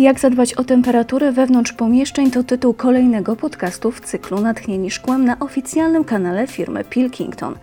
Jak zadbać o temperaturę wewnątrz pomieszczeń to tytuł kolejnego podcastu w cyklu Natchnieni Szkłem na oficjalnym kanale firmy Pilkington.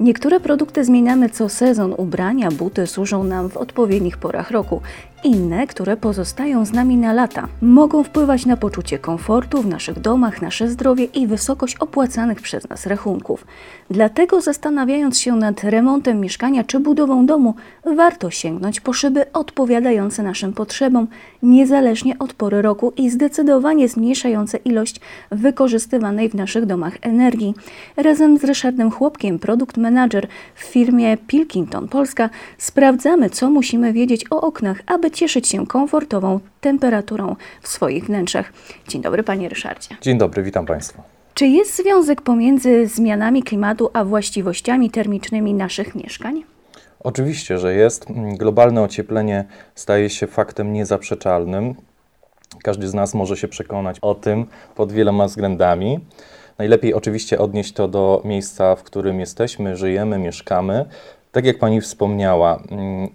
Niektóre produkty zmieniamy co sezon, ubrania, buty służą nam w odpowiednich porach roku. Inne, które pozostają z nami na lata, mogą wpływać na poczucie komfortu w naszych domach, nasze zdrowie i wysokość opłacanych przez nas rachunków. Dlatego zastanawiając się nad remontem mieszkania czy budową domu, warto sięgnąć po szyby odpowiadające naszym potrzebom, niezależnie od pory roku i zdecydowanie zmniejszające ilość wykorzystywanej w naszych domach energii. Razem z Ryszardem Chłopkiem, produkt manager w firmie Pilkington Polska, sprawdzamy, co musimy wiedzieć o oknach, aby cieszyć się komfortową temperaturą w swoich wnętrzach. Dzień dobry, panie Ryszardzie. Dzień dobry, witam państwa. Czy jest związek pomiędzy zmianami klimatu a właściwościami termicznymi naszych mieszkań? Oczywiście, że jest. Globalne ocieplenie staje się faktem niezaprzeczalnym. Każdy z nas może się przekonać o tym pod wieloma względami. Najlepiej oczywiście odnieść to do miejsca, w którym jesteśmy, żyjemy, mieszkamy. Tak jak pani wspomniała, mm,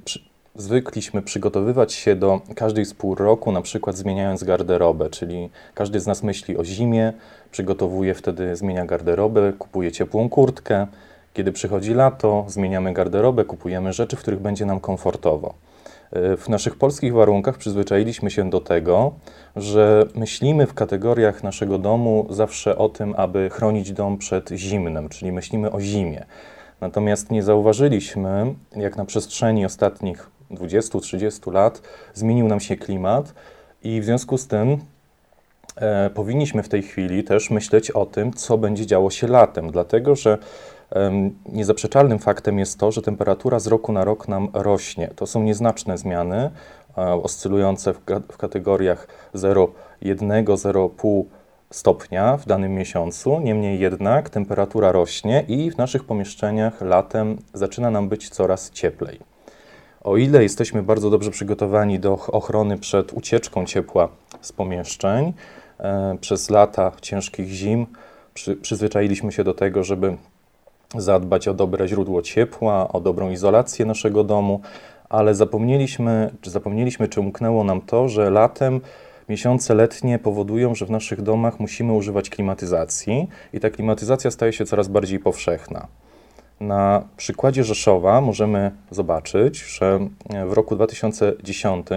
zwykliśmy przygotowywać się do każdej z pół roku, na przykład zmieniając garderobę, czyli każdy z nas myśli o zimie, przygotowuje wtedy, zmienia garderobę, kupuje ciepłą kurtkę. Kiedy przychodzi lato, zmieniamy garderobę, kupujemy rzeczy, w których będzie nam komfortowo. E, w naszych polskich warunkach przyzwyczailiśmy się do tego, że myślimy w kategoriach naszego domu zawsze o tym, aby chronić dom przed zimnem, czyli myślimy o zimie. Natomiast nie zauważyliśmy, jak na przestrzeni ostatnich 20-30 lat zmienił nam się klimat i w związku z tym e, powinniśmy w tej chwili też myśleć o tym, co będzie działo się latem, dlatego że niezaprzeczalnym faktem jest to, że temperatura z roku na rok nam rośnie. To są nieznaczne zmiany, oscylujące w, kategoriach 0,1-0,5 stopnia w danym miesiącu. Niemniej jednak temperatura rośnie i w naszych pomieszczeniach latem zaczyna nam być coraz cieplej. O ile jesteśmy bardzo dobrze przygotowani do ochrony przed ucieczką ciepła z pomieszczeń, e, przez lata ciężkich zim przy, przyzwyczailiśmy się do tego, żeby zadbać o dobre źródło ciepła, o dobrą izolację naszego domu, ale zapomnieliśmy, czy zapomnieliśmy, czy umknęło nam to, że latem miesiące letnie powodują, że w naszych domach musimy używać klimatyzacji i ta klimatyzacja staje się coraz bardziej powszechna. Na przykładzie Rzeszowa możemy zobaczyć, że w roku 2010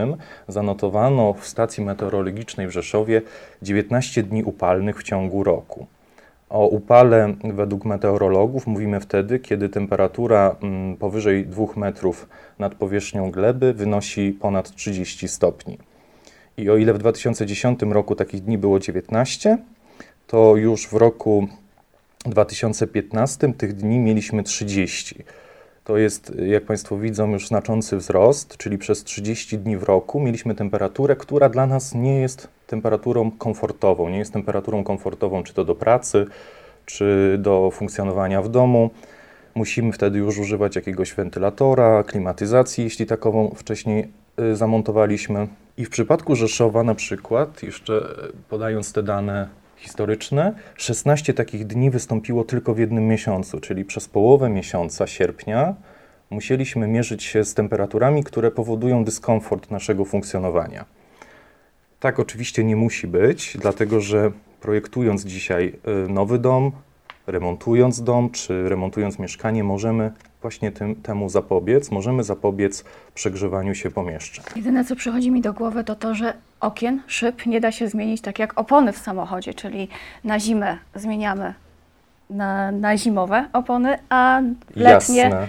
zanotowano w stacji meteorologicznej w Rzeszowie 19 dni upalnych w ciągu roku. O upale według meteorologów mówimy wtedy, kiedy temperatura mm, powyżej 2 metrów nad powierzchnią gleby wynosi ponad 30 stopni. I o ile w 2010 roku takich dni było 19, to już w roku 2015 tych dni mieliśmy 30. To jest, jak Państwo widzą, już znaczący wzrost, czyli przez 30 dni w roku mieliśmy temperaturę, która dla nas nie jest temperaturą komfortową. Nie jest temperaturą komfortową czy to do pracy, czy do funkcjonowania w domu. Musimy wtedy już używać jakiegoś wentylatora, klimatyzacji, jeśli takową wcześniej y, zamontowaliśmy. I w przypadku Rzeszowa na przykład, jeszcze podając te dane historyczne. 16 takich dni wystąpiło tylko w jednym miesiącu, czyli przez połowę miesiąca sierpnia musieliśmy mierzyć się z temperaturami, które powodują dyskomfort naszego funkcjonowania. Tak oczywiście nie musi być, dlatego że projektując dzisiaj y, nowy dom, remontując dom czy remontując mieszkanie, możemy właśnie tym, temu zapobiec. Możemy zapobiec przegrzewaniu się pomieszczeń. Jedyne, co przychodzi mi do głowy, to to, że okien, szyb nie da się zmienić tak jak opony w samochodzie, czyli na zimę zmieniamy na, na zimowe opony, a letnie Jasne.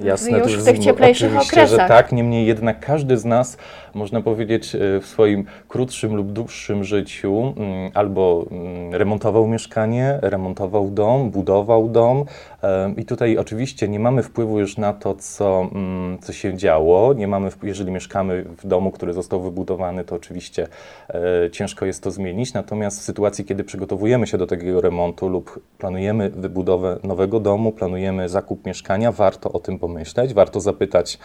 Jasne, już w tych cieplejszych oczywiście, okresach. że tak, niemniej jednak każdy z nas, można powiedzieć, e, w swoim krótszym lub dłuższym życiu mm, albo mm, remontował mieszkanie, remontował dom, budował dom i tutaj oczywiście nie mamy wpływu już na to, co, mm, co się działo, nie mamy, jeżeli mieszkamy w domu, który został wybudowany, to oczywiście e, ciężko jest to zmienić, natomiast w sytuacji, kiedy przygotowujemy się do takiego remontu lub planujemy wybudowę nowego domu, planujemy zakup mieszkania, warto o tym pomyśleć, warto zapytać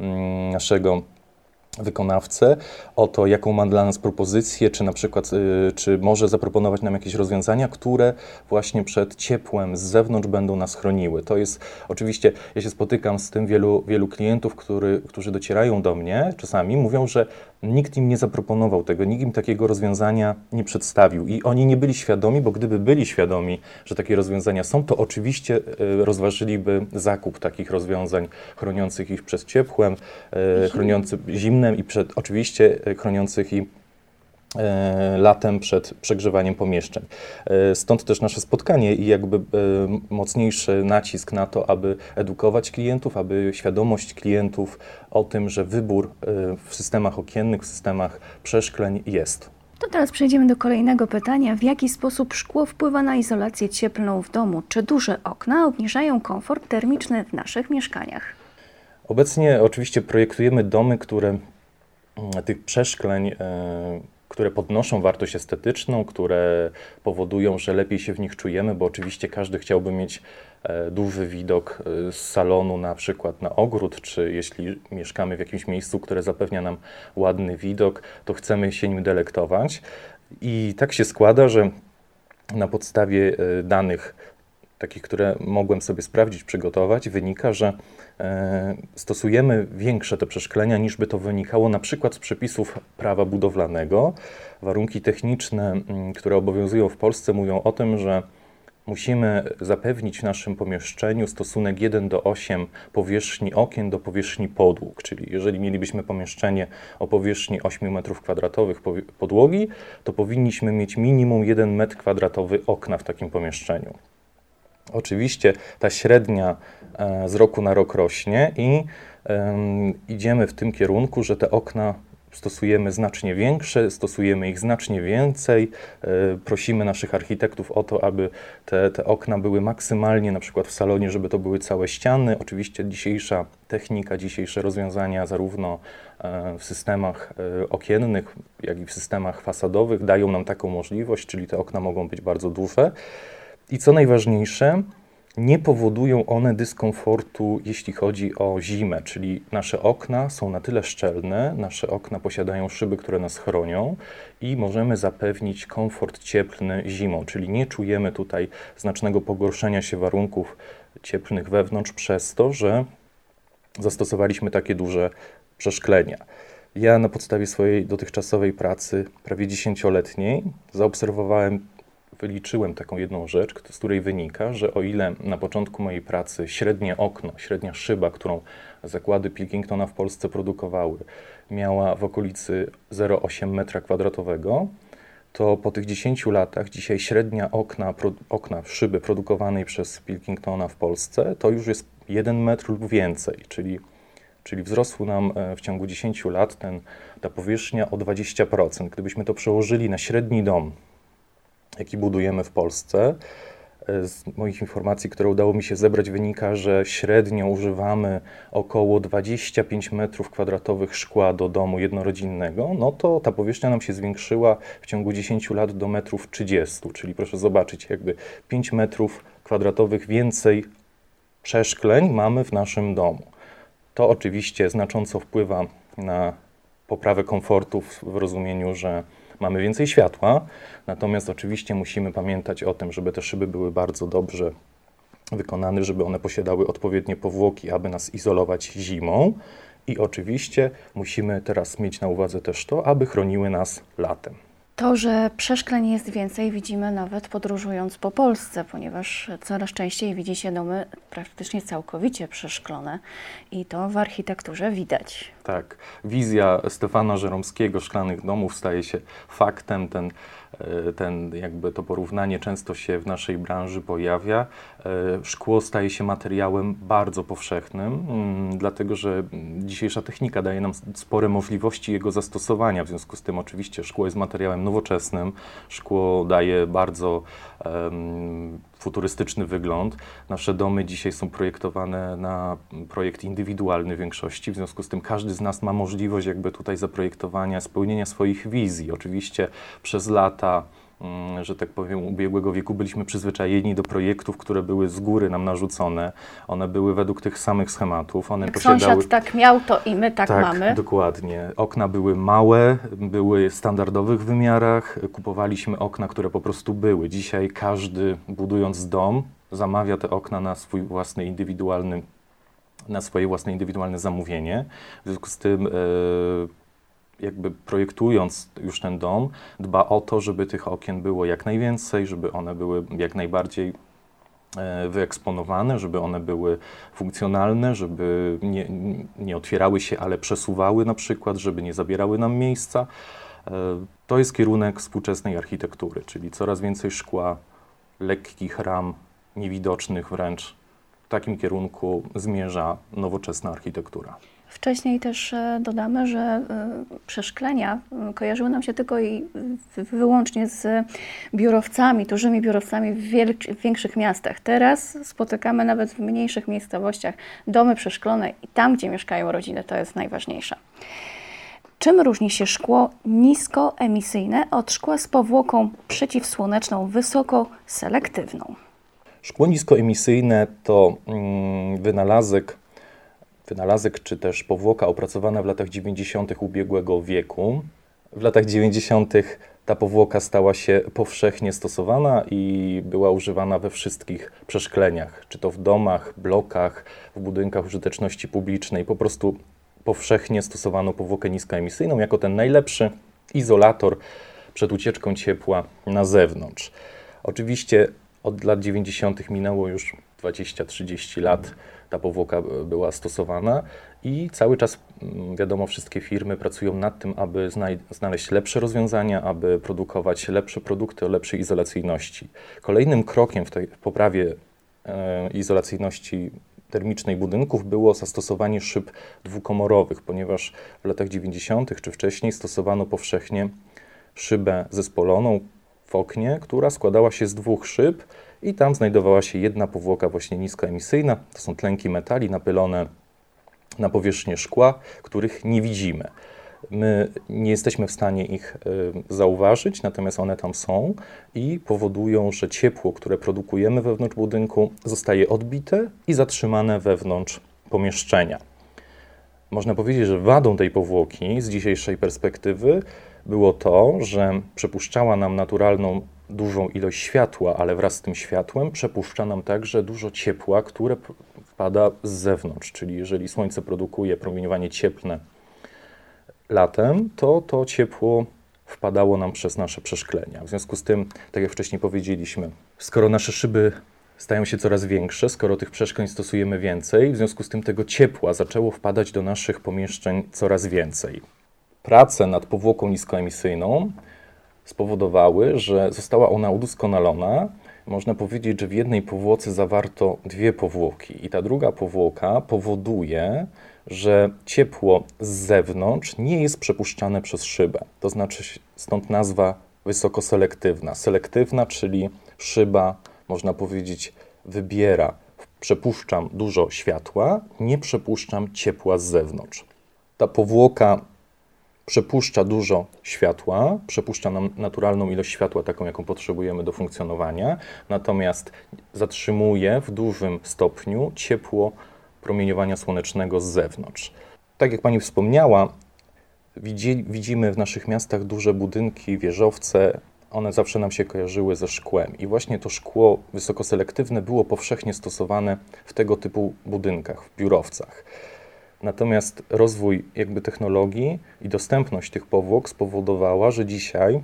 mm, naszego wykonawcę o to, jaką ma dla nas propozycję, czy na przykład, y, czy może zaproponować nam jakieś rozwiązania, które właśnie przed ciepłem z zewnątrz będą nas chroniły. To jest oczywiście, ja się spotykam z tym wielu, wielu klientów, który, którzy docierają do mnie czasami, mówią, że nikt im nie zaproponował tego, nikt im takiego rozwiązania nie przedstawił i oni nie byli świadomi, bo gdyby byli świadomi, że takie rozwiązania są, to oczywiście y, rozważyliby zakup takich rozwiązań chroniących ich przed ciepłem, y, chroniących i przed, oczywiście e, chroniących i e, latem przed przegrzewaniem pomieszczeń. E, stąd też nasze spotkanie i jakby mocniejszy nacisk na to, aby edukować klientów, aby świadomość klientów o tym, że wybór w systemach okiennych, w systemach przeszkleń jest. To teraz przejdziemy do kolejnego pytania. W jaki sposób szkło wpływa na izolację cieplną w domu? Czy duże okna obniżają komfort termiczny w naszych mieszkaniach? Obecnie oczywiście projektujemy domy, które tych przeszkleń, e, które podnoszą wartość estetyczną, które powodują, że lepiej się w nich czujemy, bo oczywiście każdy chciałby mieć e, duży widok e, z salonu na przykład na ogród, czy jeśli mieszkamy w jakimś miejscu, które zapewnia nam ładny widok, to chcemy się nim delektować. I tak się składa, że na podstawie danych takich, które mogłem sobie sprawdzić, przygotować, wynika, że e, stosujemy większe te przeszklenia niż by to wynikało na przykład z przepisów prawa budowlanego. Warunki techniczne, które obowiązują w Polsce, mówią o tym, że musimy zapewnić w naszym pomieszczeniu stosunek 1 do 8 powierzchni okien do powierzchni podłóg, czyli jeżeli mielibyśmy pomieszczenie o powierzchni 8 m2 podłogi, to powinniśmy mieć minimum 1 m2 okna w takim pomieszczeniu. Oczywiście ta średnia e, z roku na rok rośnie i idziemy w tym kierunku, że te okna stosujemy znacznie większe, stosujemy ich znacznie więcej. E, prosimy naszych architektów o to, aby te, te okna były maksymalnie, na przykład w salonie, żeby to były całe ściany. Oczywiście dzisiejsza technika, dzisiejsze rozwiązania, zarówno e, w systemach okiennych, jak i w systemach fasadowych, dają nam taką możliwość, czyli te okna mogą być bardzo duże. I co najważniejsze, nie powodują one dyskomfortu, jeśli chodzi o zimę, czyli nasze okna są na tyle szczelne, nasze okna posiadają szyby, które nas chronią i możemy zapewnić komfort cieplny zimą, czyli nie czujemy tutaj znacznego pogorszenia się warunków cieplnych wewnątrz przez to, że zastosowaliśmy takie duże przeszklenia. Ja na podstawie swojej dotychczasowej pracy, prawie dziesięcioletniej, zaobserwowałem wyliczyłem taką jedną rzecz, z której wynika, że o ile na początku mojej pracy średnie okno, średnia szyba, którą zakłady Pilkingtona w Polsce produkowały, miała w okolicy 0,8 m2, to po tych 10 latach dzisiaj średnia okna, okna szyby produkowanej przez Pilkingtona w Polsce to już jest 1 metr lub więcej, czyli, czyli wzrosł nam e, w ciągu 10 lat ten, ta powierzchnia o 20%. Gdybyśmy to przełożyli na średni dom, jaki budujemy w Polsce. Z moich informacji, które udało mi się zebrać, wynika, że średnio używamy około 25 m2 szkła do domu jednorodzinnego, no to ta powierzchnia nam się zwiększyła w ciągu 10 lat do metrów 30, czyli proszę zobaczyć, jakby 5 m2 więcej przeszkleń mamy w naszym domu. To oczywiście znacząco wpływa na poprawę komfortu w rozumieniu, że mamy więcej światła, natomiast oczywiście musimy pamiętać o tym, żeby te szyby były bardzo dobrze wykonane, żeby one posiadały odpowiednie powłoki, aby nas izolować zimą. I oczywiście musimy teraz mieć na uwadze też to, aby chroniły nas latem. To, że przeszkleń jest więcej, widzimy nawet podróżując po Polsce, ponieważ coraz częściej widzi się domy praktycznie całkowicie przeszklone i to w architekturze widać. Tak, wizja Stefana Żeromskiego szklanych domów staje się faktem. Ten E, ten, jakby to porównanie często się w naszej branży pojawia. E, szkło staje się materiałem bardzo powszechnym, mm, dlatego że dzisiejsza technika daje nam spore możliwości jego zastosowania. W związku z tym, oczywiście, szkło jest materiałem nowoczesnym, szkło daje bardzo um, futurystyczny wygląd. Nasze domy dzisiaj są projektowane na projekt indywidualny w większości, w związku z tym każdy z nas ma możliwość jakby tutaj zaprojektowania, spełnienia swoich wizji. Oczywiście przez lata że tak powiem, ubiegłego wieku byliśmy przyzwyczajeni do projektów, które były z góry nam narzucone. One były według tych samych schematów. One Jak posiadały... sąsiad tak miał, to i my tak, mamy. dokładnie. Okna były małe, były w standardowych wymiarach. Kupowaliśmy okna, które po prostu były. Dzisiaj każdy budując dom zamawia te okna na swój własny indywidualny na swoje własne indywidualne zamówienie. W związku z tym, e, jakby projektując już ten dom, dba o to, żeby tych okien było jak najwięcej, żeby one były jak najbardziej e, wyeksponowane, żeby one były funkcjonalne, żeby nie, nie otwierały się, ale przesuwały na przykład, żeby nie zabierały nam miejsca. E, to jest kierunek współczesnej architektury, czyli coraz więcej szkła, lekkich ram, niewidocznych wręcz. W takim kierunku zmierza nowoczesna architektura. Wcześniej też e, dodamy, że e, przeszklenia e, kojarzyły nam się tylko i wyłącznie z biurowcami, dużymi biurowcami w, w większych miastach. Teraz spotykamy nawet w mniejszych miejscowościach domy przeszklone i tam, gdzie mieszkają rodziny, to jest najważniejsze. Czym różni się szkło niskoemisyjne od szkła z powłoką przeciwsłoneczną wysokoselektywną? Szkło niskoemisyjne to mm, wynalazek, wynalazek czy też powłoka opracowana w latach 90. ubiegłego wieku. W latach 90. ta powłoka stała się powszechnie stosowana i była używana we wszystkich przeszkleniach, czy to w domach, blokach, w budynkach użyteczności publicznej. Po prostu powszechnie stosowano powłokę niskoemisyjną jako ten najlepszy izolator przed ucieczką ciepła na zewnątrz. Oczywiście od lat 90. minęło już 20-30 lat. Ta powłoka była stosowana i cały czas, mm, wiadomo, wszystkie firmy pracują nad tym, aby znaleźć lepsze rozwiązania, aby produkować lepsze produkty o lepszej izolacyjności. Kolejnym krokiem w tej poprawie e, izolacyjności termicznej budynków było zastosowanie szyb dwukomorowych, ponieważ w latach 90. czy wcześniej stosowano powszechnie szybę zespoloną, w oknie, która składała się z dwóch szyb i tam znajdowała się jedna powłoka właśnie niskoemisyjna. To są tlenki metali napylone na powierzchnię szkła, których nie widzimy. My nie jesteśmy w stanie ich y, zauważyć, natomiast one tam są i powodują, że ciepło, które produkujemy wewnątrz budynku, zostaje odbite i zatrzymane wewnątrz pomieszczenia. Można powiedzieć, że wadą tej powłoki z dzisiejszej perspektywy było to, że przepuszczała nam naturalną dużą ilość światła, ale wraz z tym światłem przepuszcza nam także dużo ciepła, które wpada z zewnątrz. Czyli jeżeli słońce produkuje promieniowanie cieplne latem, to to ciepło wpadało nam przez nasze przeszklenia. W związku z tym, tak jak wcześniej powiedzieliśmy, skoro nasze szyby stają się coraz większe, skoro tych przeszkleń stosujemy więcej, w związku z tym tego ciepła zaczęło wpadać do naszych pomieszczeń coraz więcej prace nad powłoką niskoemisyjną spowodowały, że została ona udoskonalona. Można powiedzieć, że w jednej powłoce zawarto dwie powłoki, i ta druga powłoka powoduje, że ciepło z zewnątrz nie jest przepuszczane przez szybę. To znaczy, stąd nazwa wysokoselektywna. Selektywna, czyli szyba, można powiedzieć, wybiera. Przepuszczam dużo światła, nie przepuszczam ciepła z zewnątrz. Ta powłoka przepuszcza dużo światła, przepuszcza nam naturalną ilość światła, taką jaką potrzebujemy do funkcjonowania, natomiast zatrzymuje w dużym stopniu ciepło promieniowania słonecznego z zewnątrz. Tak jak Pani wspomniała, widzi, widzimy w naszych miastach duże budynki, wieżowce, one zawsze nam się kojarzyły ze szkłem. I właśnie to szkło wysokoselektywne było powszechnie stosowane w tego typu budynkach, w biurowcach. Natomiast rozwój jakby technologii i dostępność tych powłok spowodowała, że dzisiaj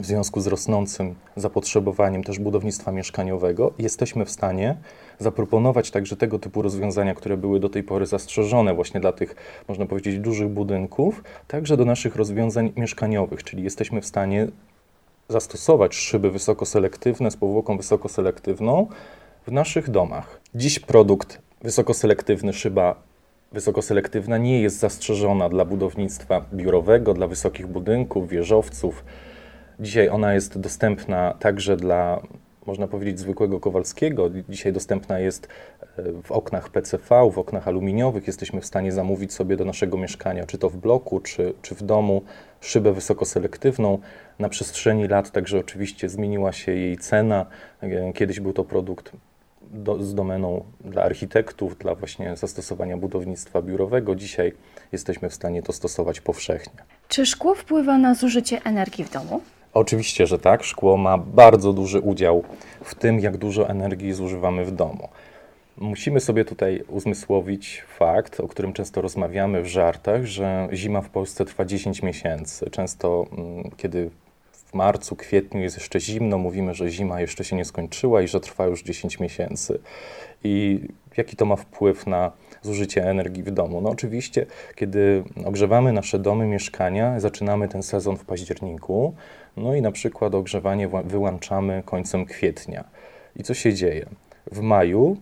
w związku z rosnącym zapotrzebowaniem też budownictwa mieszkaniowego jesteśmy w stanie zaproponować także tego typu rozwiązania, które były do tej pory zastrzeżone właśnie dla tych, można powiedzieć, dużych budynków, także do naszych rozwiązań mieszkaniowych, czyli jesteśmy w stanie zastosować szyby wysokoselektywne z powłoką wysokoselektywną w naszych domach. Dziś produkt wysokoselektywny szyba wysokoselektywna nie jest zastrzeżona dla budownictwa biurowego, dla wysokich budynków, wieżowców. Dzisiaj ona jest dostępna także dla można powiedzieć, zwykłego Kowalskiego. Dzisiaj dostępna jest e, w oknach PCV, w oknach aluminiowych. Jesteśmy w stanie zamówić sobie do naszego mieszkania, czy to w bloku, czy, czy w domu, szybę wysokoselektywną. Na przestrzeni lat także oczywiście zmieniła się jej cena. E, kiedyś był to produkt do, z domeną dla architektów, dla właśnie zastosowania budownictwa biurowego. Dzisiaj jesteśmy w stanie to stosować powszechnie. Czy szkło wpływa na zużycie energii w domu? Oczywiście, że tak. Szkło ma bardzo duży udział w tym, jak dużo energii zużywamy w domu. Musimy sobie tutaj uzmysłowić fakt, o którym często rozmawiamy w żartach, że zima w Polsce trwa 10 miesięcy. Często, mm, kiedy w marcu, kwietniu jest jeszcze zimno, mówimy, że zima jeszcze się nie skończyła i że trwa już 10 miesięcy. I jaki to ma wpływ na zużycie energii w domu? No oczywiście, kiedy ogrzewamy nasze domy, mieszkania, zaczynamy ten sezon w październiku, no i na przykład ogrzewanie wyłączamy końcem kwietnia. I co się dzieje? W maju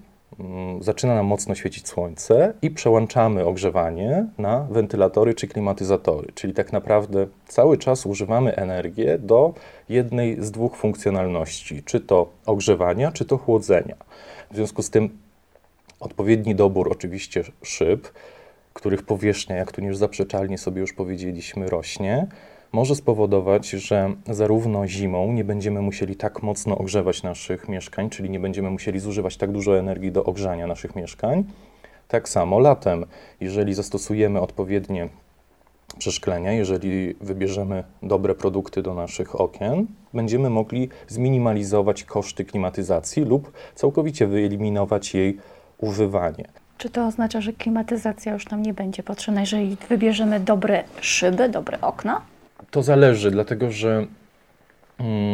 zaczyna nam mocno świecić słońce i przełączamy ogrzewanie na wentylatory czy klimatyzatory, czyli tak naprawdę cały czas używamy energię do jednej z dwóch funkcjonalności, czy to ogrzewania, czy to chłodzenia. W związku z tym odpowiedni dobór oczywiście szyb, których powierzchnia, jak tu już zaprzeczalnie sobie już powiedzieliśmy, rośnie, może spowodować, że zarówno zimą nie będziemy musieli tak mocno ogrzewać naszych mieszkań, czyli nie będziemy musieli zużywać tak dużo energii do ogrzania naszych mieszkań. Tak samo latem, jeżeli zastosujemy odpowiednie przeszklenia, jeżeli wybierzemy dobre produkty do naszych okien, będziemy mogli zminimalizować koszty klimatyzacji lub całkowicie wyeliminować jej używanie. Czy to oznacza, że klimatyzacja już nam nie będzie potrzebna, jeżeli wybierzemy dobre szyby, dobre okna? To zależy, dlatego że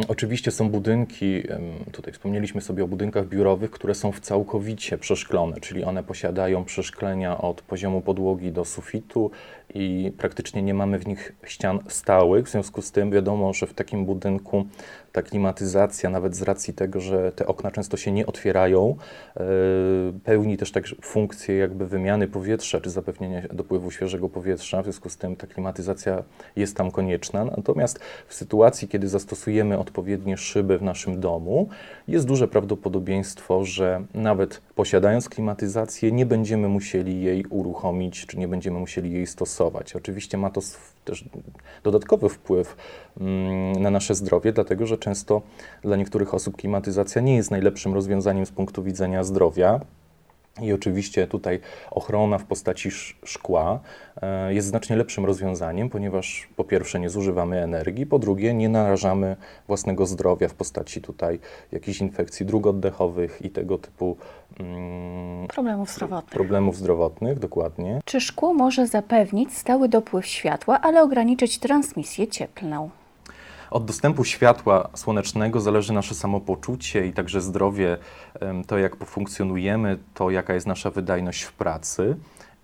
oczywiście są budynki, tutaj wspomnieliśmy sobie o budynkach biurowych, które są w całkowicie przeszklone, czyli one posiadają przeszklenia od poziomu podłogi do sufitu i praktycznie nie mamy w nich ścian stałych. W związku z tym wiadomo, że w takim budynku ta klimatyzacja, nawet z racji tego, że te okna często się nie otwierają, e, pełni też tak funkcję jakby wymiany powietrza, czy zapewnienia dopływu świeżego powietrza. W związku z tym ta klimatyzacja jest tam konieczna. Natomiast w sytuacji, kiedy zastosujemy odpowiednie szyby w naszym domu, jest duże prawdopodobieństwo, że nawet posiadając klimatyzację, nie będziemy musieli jej uruchomić, czy nie będziemy musieli jej stosować. Oczywiście ma to też dodatkowy wpływ mm, na nasze zdrowie, dlatego że często dla niektórych osób klimatyzacja nie jest najlepszym rozwiązaniem z punktu widzenia zdrowia. I oczywiście tutaj ochrona w postaci szkła e, jest znacznie lepszym rozwiązaniem, ponieważ po pierwsze nie zużywamy energii, po drugie nie narażamy własnego zdrowia w postaci tutaj jakichś infekcji dróg oddechowych i tego typu mm, problemów zdrowotnych. Problemów zdrowotnych, dokładnie. Czy szkło może zapewnić stały dopływ światła, ale ograniczyć transmisję cieplną? Od dostępu światła słonecznego zależy nasze samopoczucie i także zdrowie, to jak funkcjonujemy, to jaka jest nasza wydajność w pracy.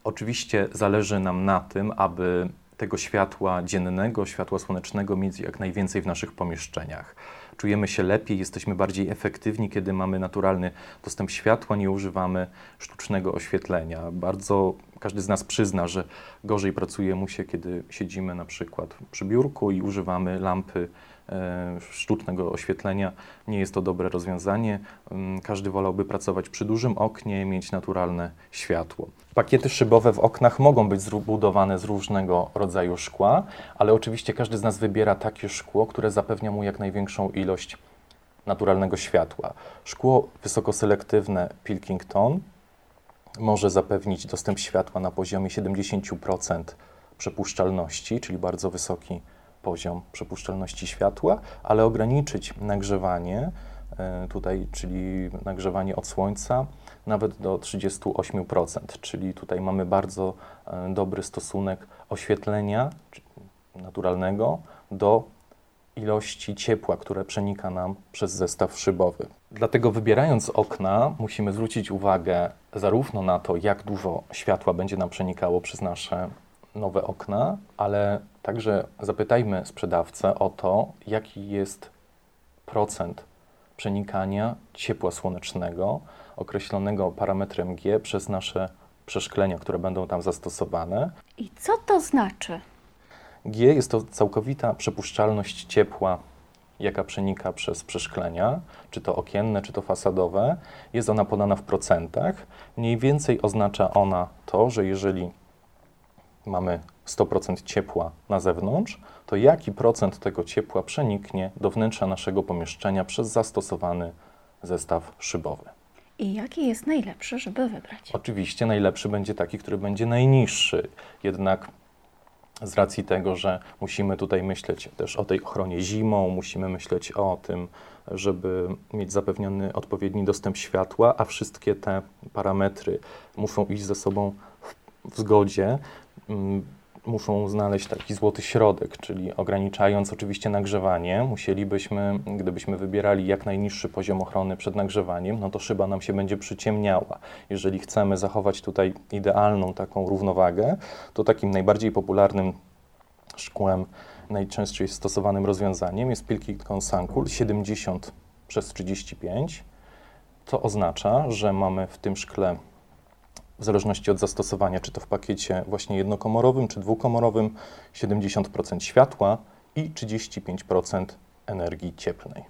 Oczywiście zależy nam na tym, aby tego światła dziennego, światła słonecznego mieć jak najwięcej w naszych pomieszczeniach. Czujemy się lepiej, jesteśmy bardziej efektywni, kiedy mamy naturalny dostęp światła, nie używamy sztucznego oświetlenia. Bardzo każdy z nas przyzna, że gorzej pracuje mu się, kiedy siedzimy na przykład przy biurku i używamy lampy sztucznego oświetlenia. Nie jest to dobre rozwiązanie. Mm, każdy wolałby pracować przy dużym oknie, mieć naturalne światło. Pakiety szybowe w oknach mogą być zbudowane z różnego rodzaju szkła, ale oczywiście każdy z nas wybiera takie szkło, które zapewnia mu jak największą ilość naturalnego światła. Szkło wysokoselektywne Pilkington może zapewnić dostęp światła na poziomie 70% przepuszczalności, czyli bardzo wysoki poziom przepuszczalności światła, ale ograniczyć nagrzewanie e, tutaj, czyli nagrzewanie od słońca nawet do 38%, czyli tutaj mamy bardzo e, dobry stosunek oświetlenia naturalnego do ilości ciepła, które przenika nam przez zestaw szybowy. Dlatego wybierając okna, musimy zwrócić uwagę zarówno na to, jak dużo światła będzie nam przenikało przez nasze nowe okna, ale także zapytajmy sprzedawcę o to, jaki jest procent przenikania ciepła słonecznego określonego parametrem G przez nasze przeszklenia, które będą tam zastosowane. I co to znaczy? G jest to całkowita przepuszczalność ciepła jaka przenika przez przeszklenia, czy to okienne, czy to fasadowe, jest ona podana w procentach. Mniej więcej oznacza ona to, że jeżeli mamy 100% ciepła na zewnątrz, to jaki procent tego ciepła przeniknie do wnętrza naszego pomieszczenia przez zastosowany zestaw szybowy. I jaki jest najlepszy, żeby wybrać? Oczywiście najlepszy będzie taki, który będzie najniższy. Jednak z racji tego, że musimy tutaj myśleć też o tej ochronie zimą, musimy myśleć o tym, żeby mieć zapewniony odpowiedni dostęp światła, a wszystkie te parametry muszą iść ze sobą w, w zgodzie. Mm, muszą znaleźć taki złoty środek, czyli ograniczając oczywiście nagrzewanie, musielibyśmy, gdybyśmy wybierali jak najniższy poziom ochrony przed nagrzewaniem, no to szyba nam się będzie przyciemniała. Jeżeli chcemy zachować tutaj idealną taką równowagę, to takim najbardziej popularnym szkłem, najczęściej stosowanym rozwiązaniem jest Pilkington Suncool 70 przez 35. To oznacza, że mamy w tym szkle w zależności od zastosowania, czy to w pakiecie właśnie jednokomorowym, czy dwukomorowym, 70% światła i 35% energii cieplnej.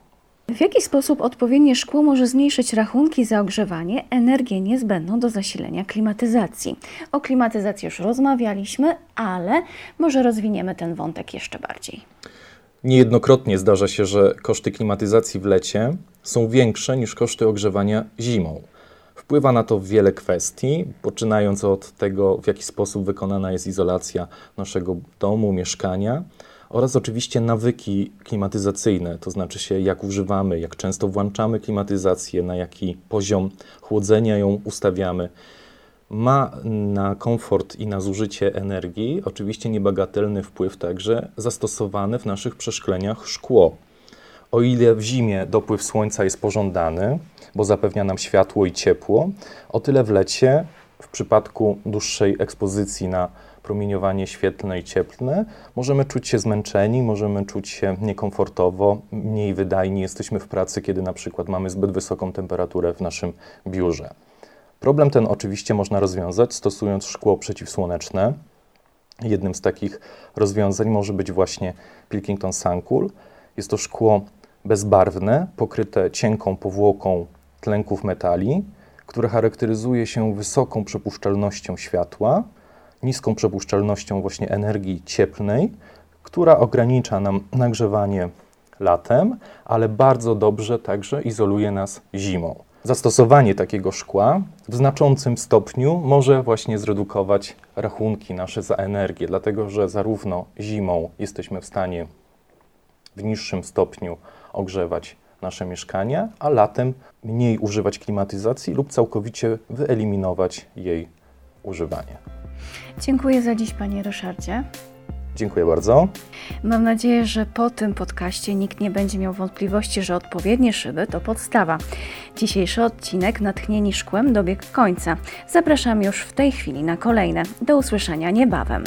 W jaki sposób odpowiednie szkło może zmniejszyć rachunki za ogrzewanie, energię niezbędną do zasilenia klimatyzacji? O klimatyzacji już rozmawialiśmy, ale może rozwiniemy ten wątek jeszcze bardziej. Niejednokrotnie zdarza się, że koszty klimatyzacji w lecie są większe niż koszty ogrzewania zimą. Wpływa na to wiele kwestii, poczynając od tego, w jaki sposób wykonana jest izolacja naszego domu, mieszkania oraz oczywiście nawyki klimatyzacyjne, to znaczy się jak używamy, jak często włączamy klimatyzację, na jaki poziom chłodzenia ją ustawiamy. Ma na komfort i na zużycie energii oczywiście niebagatelny wpływ także zastosowane w naszych przeszkleniach szkło. O ile w zimie dopływ słońca jest pożądany, bo zapewnia nam światło i ciepło, o tyle w lecie, w przypadku dłuższej ekspozycji na promieniowanie świetlne i cieplne, możemy czuć się zmęczeni, możemy czuć się niekomfortowo, mniej wydajni jesteśmy w pracy, kiedy na przykład mamy zbyt wysoką temperaturę w naszym biurze. Problem ten oczywiście można rozwiązać stosując szkło przeciwsłoneczne. Jednym z takich rozwiązań może być właśnie Pilkington Suncool. Jest to szkło bezbarwne, pokryte cienką powłoką tlenków metali, które charakteryzuje się wysoką przepuszczalnością światła, niską przepuszczalnością właśnie energii cieplnej, która ogranicza nam nagrzewanie latem, ale bardzo dobrze także izoluje nas zimą. Zastosowanie takiego szkła w znaczącym stopniu może właśnie zredukować rachunki nasze za energię, dlatego że zarówno zimą jesteśmy w stanie w niższym stopniu ogrzewać nasze mieszkania, a latem mniej używać klimatyzacji lub całkowicie wyeliminować jej używanie. Dziękuję za dziś, panie Ryszardzie. Dziękuję bardzo. Mam nadzieję, że po tym podcaście nikt nie będzie miał wątpliwości, że odpowiednie szyby to podstawa. Dzisiejszy odcinek Natchnieni Szkłem dobiegł końca. Zapraszam już w tej chwili na kolejne. Do usłyszenia niebawem.